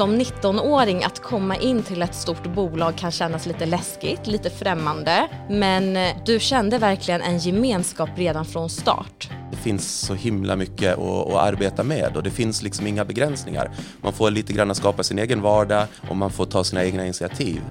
som 19-åring att komma in till ett stort bolag kan kännas lite läskigt, lite främmande. Men eh, du kände verkligen en gemenskap redan från start. Det finns så himla mycket att, att, arbeta med och det finns liksom inga begränsningar. Man får lite grann skapa sin egen vardag och man får ta sina egna initiativ.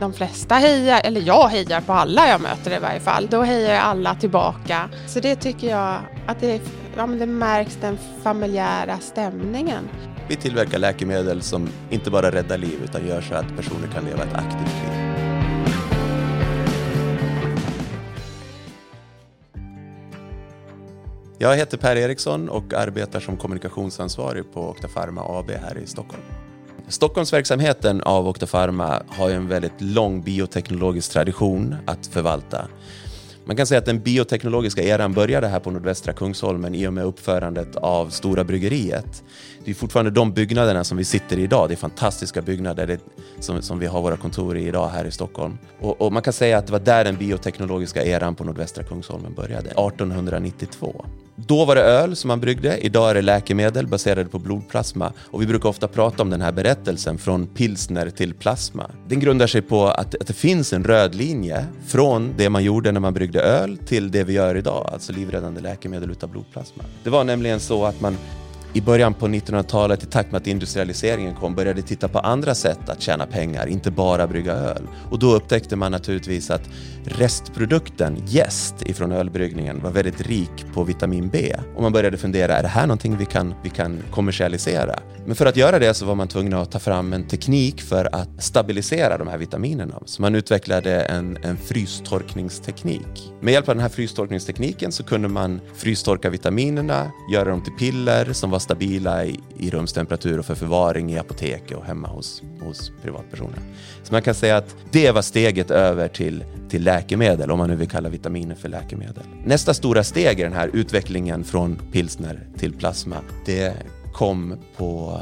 De flesta hejar, eller jag hejar på alla jag möter i varje fall. Då hejar alla tillbaka. Så det tycker jag att det, ja, men det märks den familjära stämningen. Vi tillverkar läkemedel som inte bara räddar liv utan gör så att personer kan leva ett aktivt liv. Jag heter Per Eriksson och arbetar som kommunikationsansvarig på Octafarma AB här i Stockholm. Stockholmsverksamheten av Octafarma har en väldigt lång bioteknologisk tradition att förvalta. Man kan säga att den bioteknologiska eran började här på nordvästra Kungsholmen i och med uppförandet av Stora Bryggeriet. Det är fortfarande de byggnaderna som vi sitter i idag. Det är fantastiska byggnader det, som, som vi har våra kontor i idag här i Stockholm. Och, och man kan säga att det var där den bioteknologiska eran på nordvästra Kungsholmen började, 1892. Då var det öl som man bryggde, idag är det läkemedel baserade på blodplasma och vi brukar ofta prata om den här berättelsen från pilsner till plasma. Den grundar sig på att, att det finns en röd linje från det man gjorde när man bryggde öl till det vi gör idag, alltså livräddande läkemedel utav blodplasma. Det var nämligen så att man i början på 1900-talet i takt med att industrialiseringen kom började titta på andra sätt att tjäna pengar, inte bara brygga öl. Och då upptäckte man naturligtvis att restprodukten jäst ifrån ölbryggningen var väldigt rik på vitamin B. Och man började fundera, är det här någonting vi kan, vi kan kommersialisera? Men för att göra det så var man tvungen att ta fram en teknik för att stabilisera de här vitaminerna. Så man utvecklade en, en frystorkningsteknik. Med hjälp av den här frystorkningstekniken så kunde man frystorka vitaminerna, göra dem till piller som var stabila i, i rumstemperatur och för förvaring i apotek och hemma hos, hos privatpersoner. Så man kan säga att det var steget över till, till läkemedel, om man nu vill kalla vitaminer för läkemedel. Nästa stora steg i den här utvecklingen från pilsner till plasma, det kom på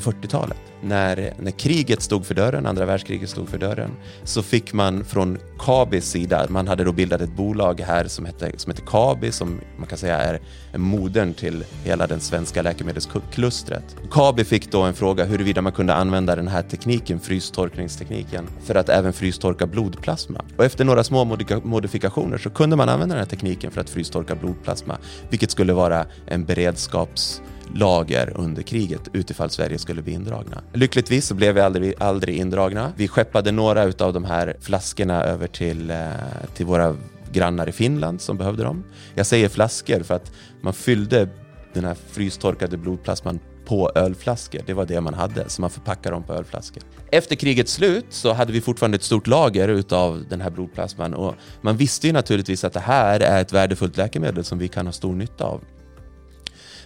på 40-talet. När, när kriget stod för dörren, andra världskriget stod för dörren, så fick man från Kabis sida, man hade då bildat ett bolag här som hette som hette Kabi, som man kan säga är, är modern till hela den svenska läkemedelsklustret. Kabi fick då en fråga huruvida man kunde använda den här tekniken, frystorkningstekniken, för att även frystorka blodplasma. Och efter några små modifikationer så kunde man använda den här tekniken för att frystorka blodplasma, vilket skulle vara en beredskaps lager under kriget utifall Sverige skulle bli indragna. Lyckligtvis så blev vi aldrig, aldrig indragna. Vi skeppade några av de här flaskorna över till, eh, till våra grannar i Finland som behövde dem. Jag säger flaskor för att man fyllde den här frystorkade blodplasman på ölflaskor. Det var det man hade, så man förpackade dem på ölflaskor. Efter krigets slut så hade vi fortfarande ett stort lager utav den här blodplasman och man visste ju naturligtvis att det här är ett värdefullt läkemedel som vi kan ha stor nytta av.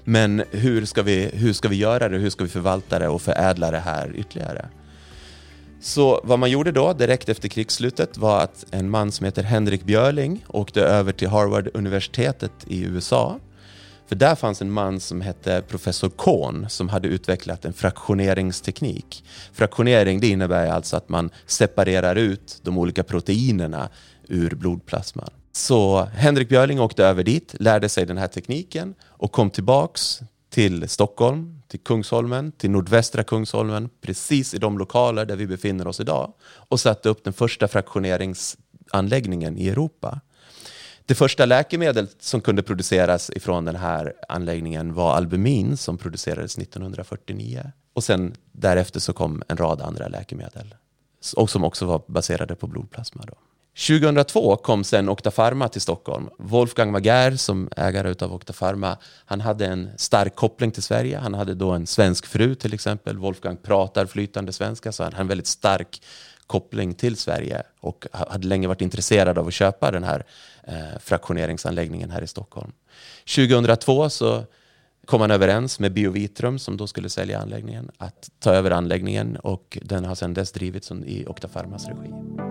Men hur ska, vi, hur ska vi göra det? Hur ska vi förvalta det och förädla det här ytterligare? Så vad man gjorde då, direkt efter krigsslutet, var att en man som heter Henrik Björling åkte över till Harvard-universitetet i USA. För där fanns en man som hette professor Kohn som hade utvecklat en fraktioneringsteknik. Fraktionering det innebär alltså att man separerar ut de olika proteinerna ur blodplasman. Så Henrik Björling åkte över dit, lärde sig den här tekniken och kom tillbaks till Stockholm, till Kungsholmen, till nordvästra Kungsholmen, precis i de lokaler där vi befinner oss idag och satte upp den första fraktioneringsanläggningen i Europa. Det första läkemedlet som kunde produceras ifrån den här anläggningen var albumin som producerades 1949. Och sen därefter så kom en rad andra läkemedel och som också var baserade på blodplasma. Då. 2002 kom sen Octafarma till Stockholm. Wolfgang Mager som ägare av Octafarma, han hade en stark koppling till Sverige. Han hade då en svensk fru till exempel. Wolfgang pratar flytande svenska så han hade en väldigt stark koppling till Sverige och hade länge varit intresserad av att köpa den här eh, fraktioneringsanläggningen här i Stockholm. 2002 så kom han överens med Biovitrum som då skulle sälja anläggningen att ta över anläggningen och den har sedan dess drivits i Octafarmas regi.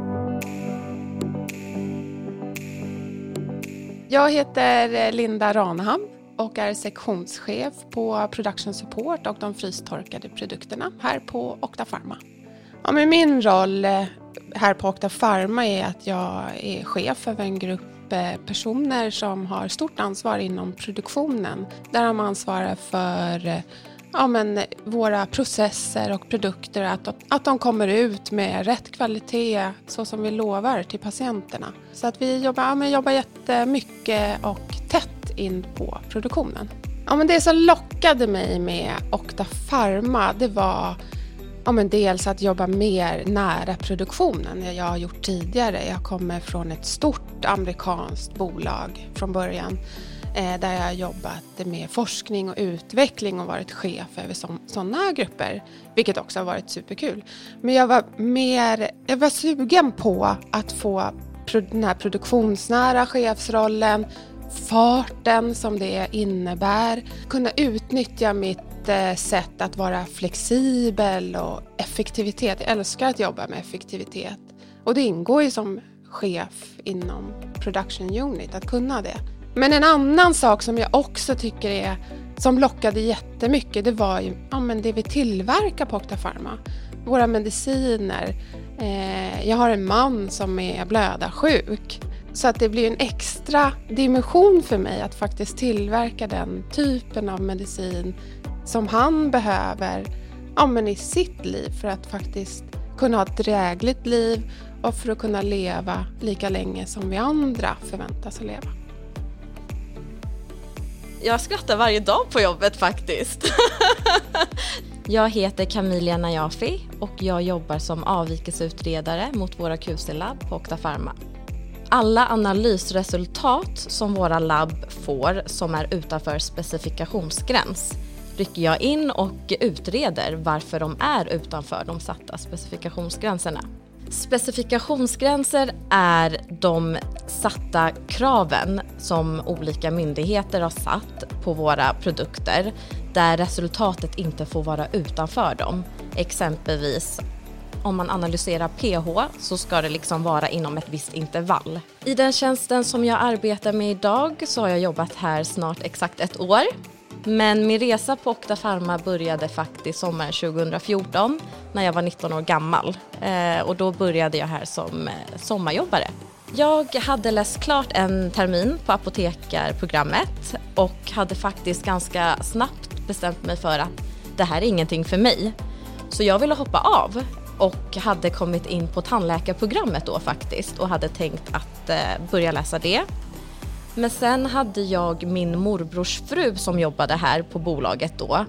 Jag heter Linda Ranham och är sektionschef på Production Support och de frystorkade produkterna här på Okta Pharma. Ja, men min roll eh, här på Okta Pharma är att jag är chef över en grupp eh, personer som har stort ansvar inom produktionen. Där de ansvarar för eh, ja, men, eh, våra processer och produkter, att de, att de kommer ut med rätt kvalitet så som vi lovar till patienterna. Så att vi jobbar, ja, men, jobbar jättemycket och tätt in på produktionen. Ja, men det som lockade mig med Okta Pharma det var ja, men dels att jobba mer nära produktionen än jag har gjort tidigare. Jag kommer från ett stort amerikanskt bolag från början Eh, där jag har jobbat med forskning och utveckling och varit chef över sådana grupper, vilket också har varit superkul. Men jag var mer, jag var sugen på att få den här produktionsnära chefsrollen, farten som det innebär, kunna utnyttja mitt eh, sätt att vara flexibel och effektivitet. Jag älskar att jobba med effektivitet och det ingår ju som chef inom production unit att kunna det. Men en annan sak som jag också tycker är som lockade jättemycket det var ju ja, men det vi tillverkar på Octapharma. Våra mediciner. Eh, jag har en man som är blödarsjuk. Så att det blir en extra dimension för mig att faktiskt tillverka den typen av medicin som han behöver ja, men i sitt liv för att faktiskt kunna ha ett drägligt liv och för att kunna leva lika länge som vi andra förväntas att leva. Jag skrattar varje dag på jobbet faktiskt. jag heter Camilia Najafi och jag jobbar som avvikelseutredare mot våra QC-labb på Okta Pharma. Alla analysresultat som våra labb får som är utanför specifikationsgräns rycker jag in och utreder varför de är utanför de satta specifikationsgränserna. Specifikationsgränser är de satta kraven som olika myndigheter har satt på våra produkter där resultatet inte får vara utanför dem. Exempelvis om man analyserar pH så ska det liksom vara inom ett visst intervall. I den tjänsten som jag arbetar med idag så har jag jobbat här snart exakt ett år men min resa på Okta Pharma började faktiskt sommaren 2014 när jag var 19 år gammal. Eh, och då började jag här som eh, sommarjobbare. Jag hade läst klart en termin på apotekarprogrammet och hade faktiskt ganska snabbt bestämt mig för att det här är ingenting för mig. Så jag ville hoppa av och hade kommit in på tandläkarprogrammet då faktiskt och hade tänkt att eh, börja läsa det men sen hade jag min morbrors fru som jobbade här på bolaget då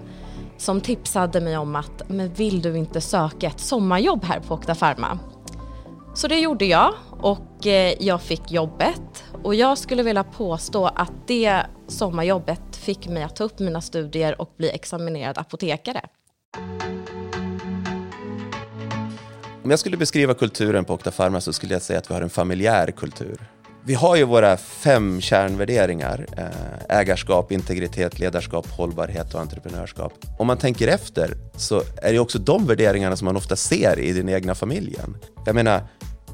som tipsade mig om att men vill du inte söka ett sommarjobb här på Okta Pharma? Så det gjorde jag och eh, jag fick jobbet och jag skulle vilja påstå att det sommarjobbet fick mig att ta upp mina studier och bli examinerad apotekare. Om jag skulle beskriva kulturen på Okta Pharma så skulle jag säga att vi har en familjär kultur. Vi har ju våra fem kärnvärderingar. Eh, ägarskap, integritet, ledarskap, hållbarhet och entreprenörskap. Om man tänker efter så är det också de värderingarna som man ofta ser i den egna familjen. Jag menar,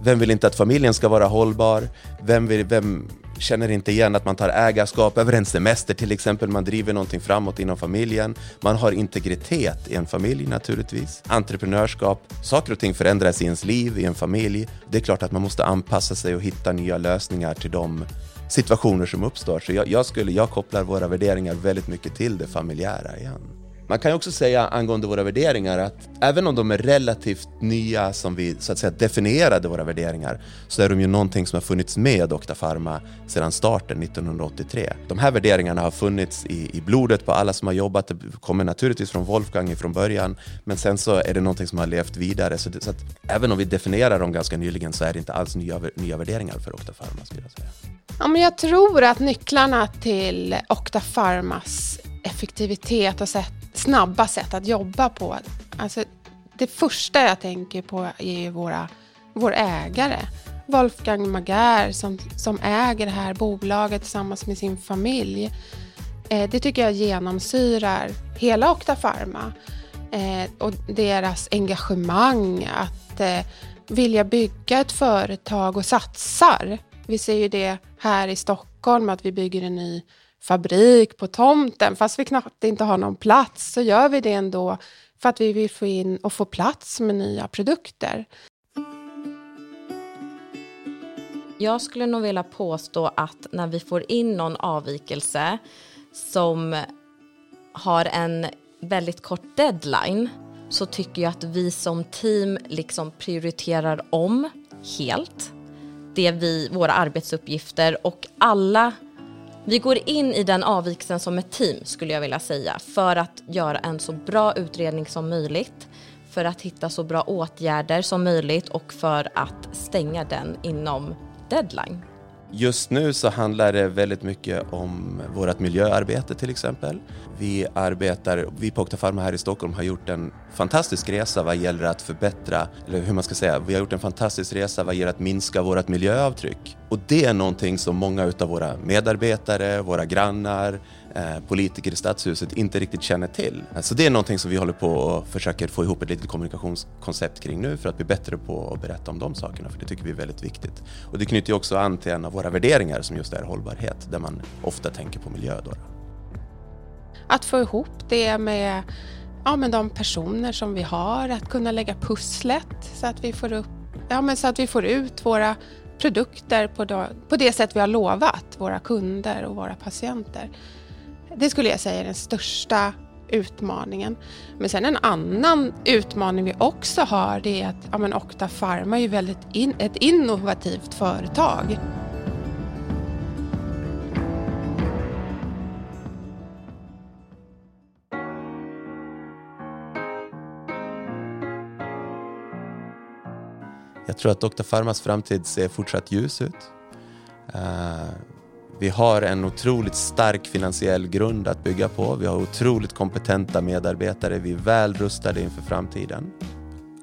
vem vill inte att familjen ska vara hållbar? Vem, vill, vem känner inte igen att man tar ägarskap över en semester till exempel? Man driver någonting framåt inom familjen. Man har integritet i en familj naturligtvis. Entreprenörskap. Saker och ting förändras i ens liv, i en familj. Det är klart att man måste anpassa sig och hitta nya lösningar till de situationer som uppstår. Så jag, jag, skulle, jag kopplar våra värderingar väldigt mycket till det familjära igen. Man kan också säga angående våra värderingar att även om de är relativt nya som vi så att säga definierade våra värderingar så är de ju någonting som har funnits med Dr. Pharma sedan starten 1983. De här värderingarna har funnits i, i blodet på alla som har jobbat. Det kommer naturligtvis från Wolfgang från början men sen så är det någonting som har levt vidare så, det, så att även om vi definierar dem ganska nyligen så är det inte alls nya, nya värderingar för Dr. Pharma skulle jag säga. Ja, men jag tror att nycklarna till Okta Pharmas effektivitet och sätt snabba sätt att jobba på. Alltså, det första jag tänker på är ju våra, vår ägare. Wolfgang Mager som, som äger det här bolaget tillsammans med sin familj. Eh, det tycker jag genomsyrar hela Okta Pharma. Eh, och deras engagemang att eh, vilja bygga ett företag och satsar. Vi ser ju det här i Stockholm att vi bygger en ny fabrik på tomten. Fast vi knappt inte har någon plats så gör vi det ändå för att vi vill få in och få plats med nya produkter. Jag skulle nog vilja påstå att när vi får in någon avvikelse som har en väldigt kort deadline så tycker jag att vi som team liksom prioriterar om helt det vi, våra arbetsuppgifter och alla vi går in i den avvikelsen som ett team skulle jag vilja säga för att göra en så bra utredning som möjligt för att hitta så bra åtgärder som möjligt och för att stänga den inom deadline. Just nu så handlar det väldigt mycket om vårt miljöarbete till exempel. Vi arbetar, vi på Octafarma här i Stockholm har gjort en fantastisk resa vad gäller att förbättra, eller hur man ska säga, vi har gjort en fantastisk resa vad gäller att minska vårt miljöavtryck. Och det är någonting som många utav våra medarbetare, våra grannar, Eh, politiker i stadshuset inte riktigt känner till. Så det är någonting som vi håller på och försöker få ihop ett litet kommunikationskoncept kring nu för att bli bättre på att berätta om de sakerna, för det tycker vi är väldigt viktigt. Och det knyter ju också an till en av våra värderingar som just är hållbarhet, där man ofta tänker på miljö. Då. Att få ihop det med ja, men de personer som vi har, att kunna lägga pusslet så att vi får, upp, ja, men så att vi får ut våra produkter på, då, på det sätt vi har lovat våra kunder och våra patienter. Det skulle jag säga är den största utmaningen. Men sen en annan utmaning vi också har det är att ja, men Okta Pharma är ju väldigt in, ett innovativt företag. Jag tror att Okta Pharmas framtid ser fortsatt ljus ut. Eh, vi har en otroligt stark finansiell grund att bygga på. Vi har otroligt kompetenta medarbetare. Vi är väl rustade inför framtiden.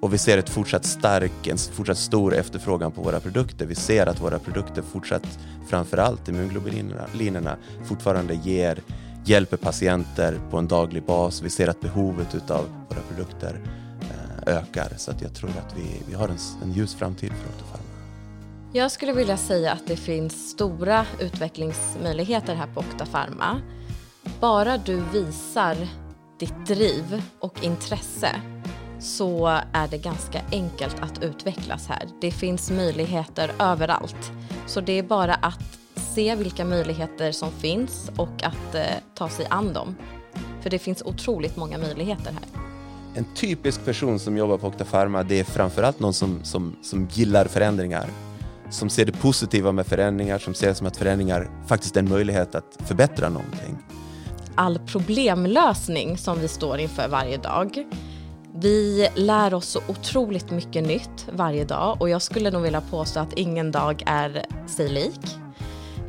Och vi ser ett fortsatt stark, en fortsatt stor efterfrågan på våra produkter. Vi ser att våra produkter fortsatt, framförallt immunglobulinerna, fortfarande ger, hjälper patienter på en daglig bas. Vi ser att behovet av våra produkter eh, ökar. Så att jag tror att vi, vi har en, en ljus framtid för Autofarma. Jag skulle vilja säga att det finns stora utvecklingsmöjligheter här på Okta Pharma. Bara du visar ditt driv och intresse så är det ganska enkelt att utvecklas här. Det finns möjligheter överallt. Så det är bara att se vilka möjligheter som finns och att eh, ta sig an dem. För det finns otroligt många möjligheter här. En typisk person som jobbar på Okta Pharma det är framförallt någon som, som, som gillar förändringar som ser det positiva med förändringar, som ser det som att förändringar faktiskt är en möjlighet att förbättra någonting. All problemlösning som vi står inför varje dag. Vi lär oss så otroligt mycket nytt varje dag och jag skulle nog vilja påstå att ingen dag är sig lik.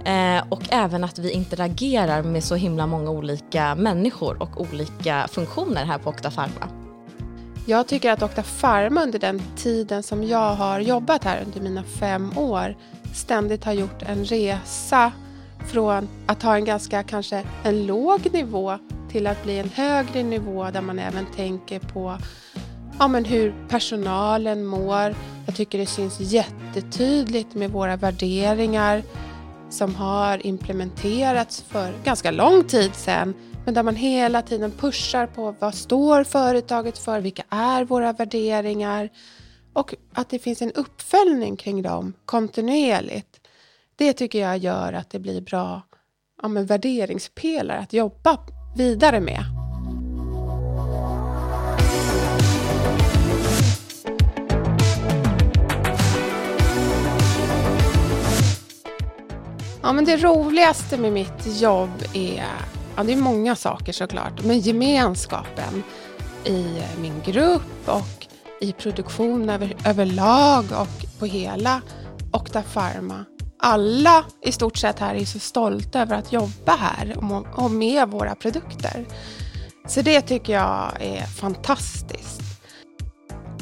Eh, och även att vi interagerar med så himla många olika människor och olika funktioner här på Okta Pharma. Jag tycker att Okta Pharma under den tiden som jag har jobbat här under mina fem år ständigt har gjort en resa från att ha en ganska kanske en låg nivå till att bli en högre nivå där man även tänker på ja, men hur personalen mår. Jag tycker det syns jättetydligt med våra värderingar som har implementerats för ganska lång tid sedan men där man hela tiden pushar på vad står företaget för, vilka är våra värderingar och att det finns en uppföljning kring dem kontinuerligt. Det tycker jag gör att det blir bra ja, men värderingspelare att jobba vidare med. Ja, men det roligaste med mitt jobb är Ja, det är många saker såklart. Men gemenskapen i eh, min grupp och i produktion över, överlag och på hela Octa Pharma. Alla i stort sett här är så stolta över att jobba här och med våra produkter. Så det tycker jag är fantastiskt.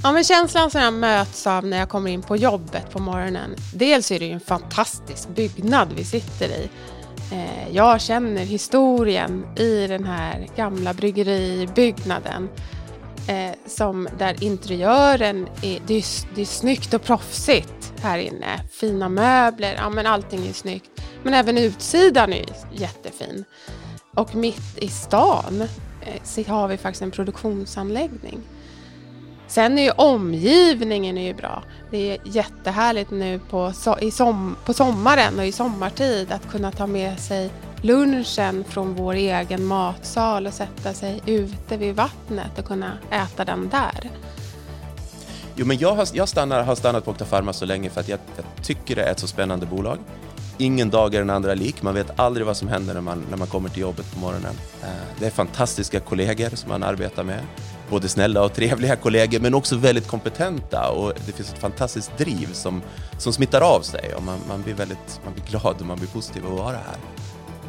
Ja, men känslan som jag möts av när jag kommer in på jobbet på morgonen. Dels är det ju en fantastisk byggnad vi sitter i Eh, jag känner historien i den här gamla bryggeribyggnaden. Eh, som där interiören är, det är, det är snyggt och proffsigt här inne. Fina möbler, ja men allting är snyggt. Men även utsidan är jättefin. Och mitt i stan eh, har vi faktiskt en produktionsanläggning. Sen är ju omgivningen är ju bra. Det är jättehärligt nu på, i som, på sommaren och i sommartid att kunna ta med sig lunchen från vår egen matsal och sätta sig ute vid vattnet och kunna äta den där. Jo, men jag, har, jag stannar, har stannat på Octa Pharma så länge för att jag, jag, tycker det är ett så spännande bolag. Ingen dag är den andra lik. Man vet aldrig vad som händer när man, när man kommer till jobbet på morgonen. Eh, det är fantastiska kollegor som man arbetar med. Både snälla och trevliga kollegor, men också väldigt kompetenta. Och det finns ett fantastiskt driv som, som smittar av sig. Och man, man, blir väldigt man blir glad och man blir positiv att vara här.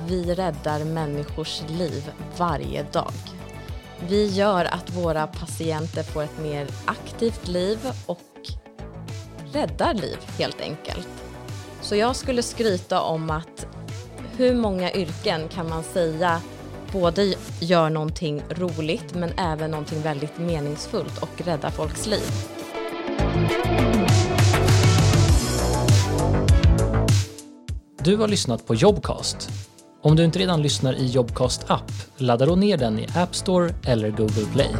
Vi räddar människors liv varje dag. Vi gör att våra patienter får ett mer aktivt liv och räddar liv helt enkelt. Så jag skulle skryta om att hur många yrken kan man säga både gör någonting roligt men även någonting väldigt meningsfullt och räddar folks liv. Du har lyssnat på Jobcast. Om du inte redan lyssnar i Jobcast app, ladda då ner den i App Store eller Google Play.